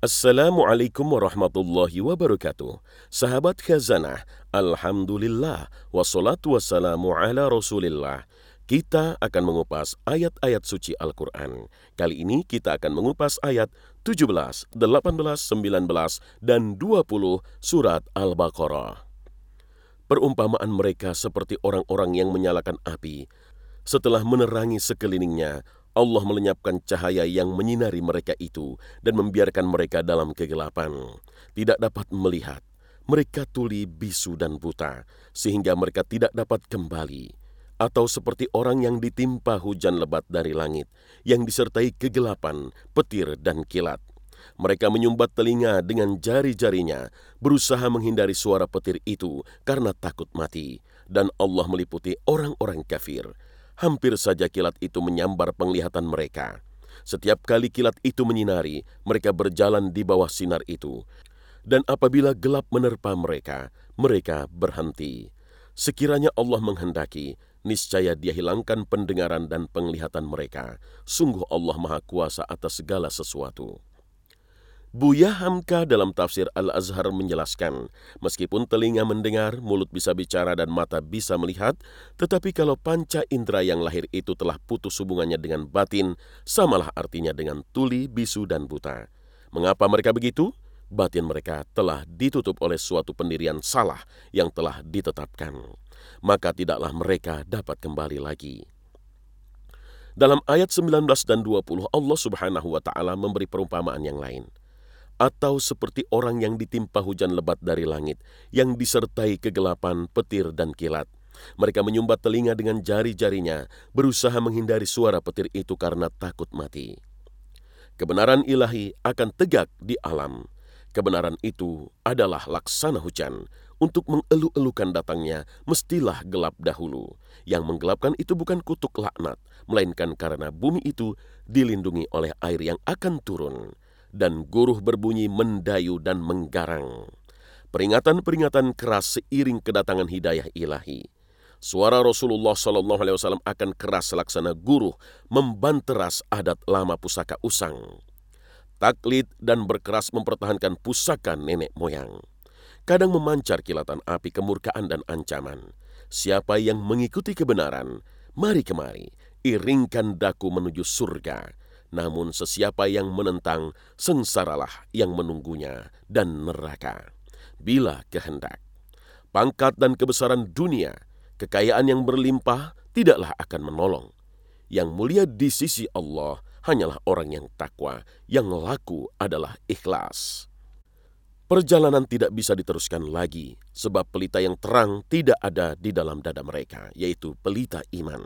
Assalamualaikum warahmatullahi wabarakatuh. Sahabat khazanah, Alhamdulillah, wassalatu wassalamu ala rasulillah. Kita akan mengupas ayat-ayat suci Al-Quran. Kali ini kita akan mengupas ayat 17, 18, 19, dan 20 surat Al-Baqarah. Perumpamaan mereka seperti orang-orang yang menyalakan api. Setelah menerangi sekelilingnya, Allah melenyapkan cahaya yang menyinari mereka itu dan membiarkan mereka dalam kegelapan. Tidak dapat melihat. Mereka tuli, bisu, dan buta, sehingga mereka tidak dapat kembali. Atau seperti orang yang ditimpa hujan lebat dari langit, yang disertai kegelapan, petir, dan kilat. Mereka menyumbat telinga dengan jari-jarinya, berusaha menghindari suara petir itu karena takut mati. Dan Allah meliputi orang-orang kafir hampir saja kilat itu menyambar penglihatan mereka. Setiap kali kilat itu menyinari, mereka berjalan di bawah sinar itu. Dan apabila gelap menerpa mereka, mereka berhenti. Sekiranya Allah menghendaki, niscaya dia hilangkan pendengaran dan penglihatan mereka. Sungguh Allah Maha Kuasa atas segala sesuatu. Buya Hamka dalam tafsir Al-Azhar menjelaskan, meskipun telinga mendengar, mulut bisa bicara dan mata bisa melihat, tetapi kalau panca indera yang lahir itu telah putus hubungannya dengan batin, samalah artinya dengan tuli, bisu, dan buta. Mengapa mereka begitu? Batin mereka telah ditutup oleh suatu pendirian salah yang telah ditetapkan. Maka tidaklah mereka dapat kembali lagi. Dalam ayat 19 dan 20 Allah Subhanahu wa taala memberi perumpamaan yang lain atau seperti orang yang ditimpa hujan lebat dari langit, yang disertai kegelapan, petir, dan kilat. Mereka menyumbat telinga dengan jari-jarinya, berusaha menghindari suara petir itu karena takut mati. Kebenaran ilahi akan tegak di alam. Kebenaran itu adalah laksana hujan. Untuk mengeluh-elukan datangnya, mestilah gelap dahulu. Yang menggelapkan itu bukan kutuk laknat, melainkan karena bumi itu dilindungi oleh air yang akan turun dan guruh berbunyi mendayu dan menggarang. Peringatan-peringatan keras seiring kedatangan hidayah ilahi. Suara Rasulullah Shallallahu Alaihi Wasallam akan keras laksana guruh membanteras adat lama pusaka usang. Taklid dan berkeras mempertahankan pusaka nenek moyang. Kadang memancar kilatan api kemurkaan dan ancaman. Siapa yang mengikuti kebenaran, mari kemari, iringkan daku menuju surga namun sesiapa yang menentang, sengsaralah yang menunggunya dan neraka. Bila kehendak. Pangkat dan kebesaran dunia, kekayaan yang berlimpah tidaklah akan menolong. Yang mulia di sisi Allah hanyalah orang yang takwa, yang laku adalah ikhlas. Perjalanan tidak bisa diteruskan lagi, sebab pelita yang terang tidak ada di dalam dada mereka, yaitu pelita iman.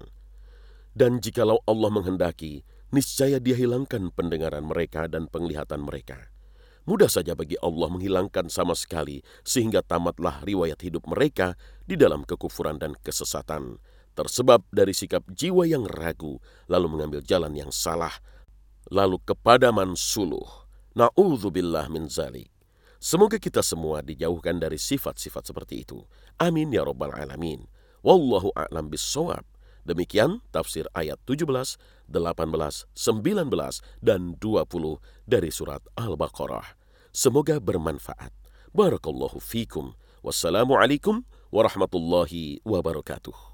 Dan jikalau Allah menghendaki, niscaya dia hilangkan pendengaran mereka dan penglihatan mereka. Mudah saja bagi Allah menghilangkan sama sekali sehingga tamatlah riwayat hidup mereka di dalam kekufuran dan kesesatan, tersebab dari sikap jiwa yang ragu lalu mengambil jalan yang salah, lalu kepadaman suluh. Na'udzubillah min zalik. Semoga kita semua dijauhkan dari sifat-sifat seperti itu. Amin ya rabbal alamin. Wallahu a'lam bissawab. Demikian tafsir ayat 17, 18, 19, dan 20 dari surat Al-Baqarah. Semoga bermanfaat. Barakallahu fikum. Wassalamualaikum warahmatullahi wabarakatuh.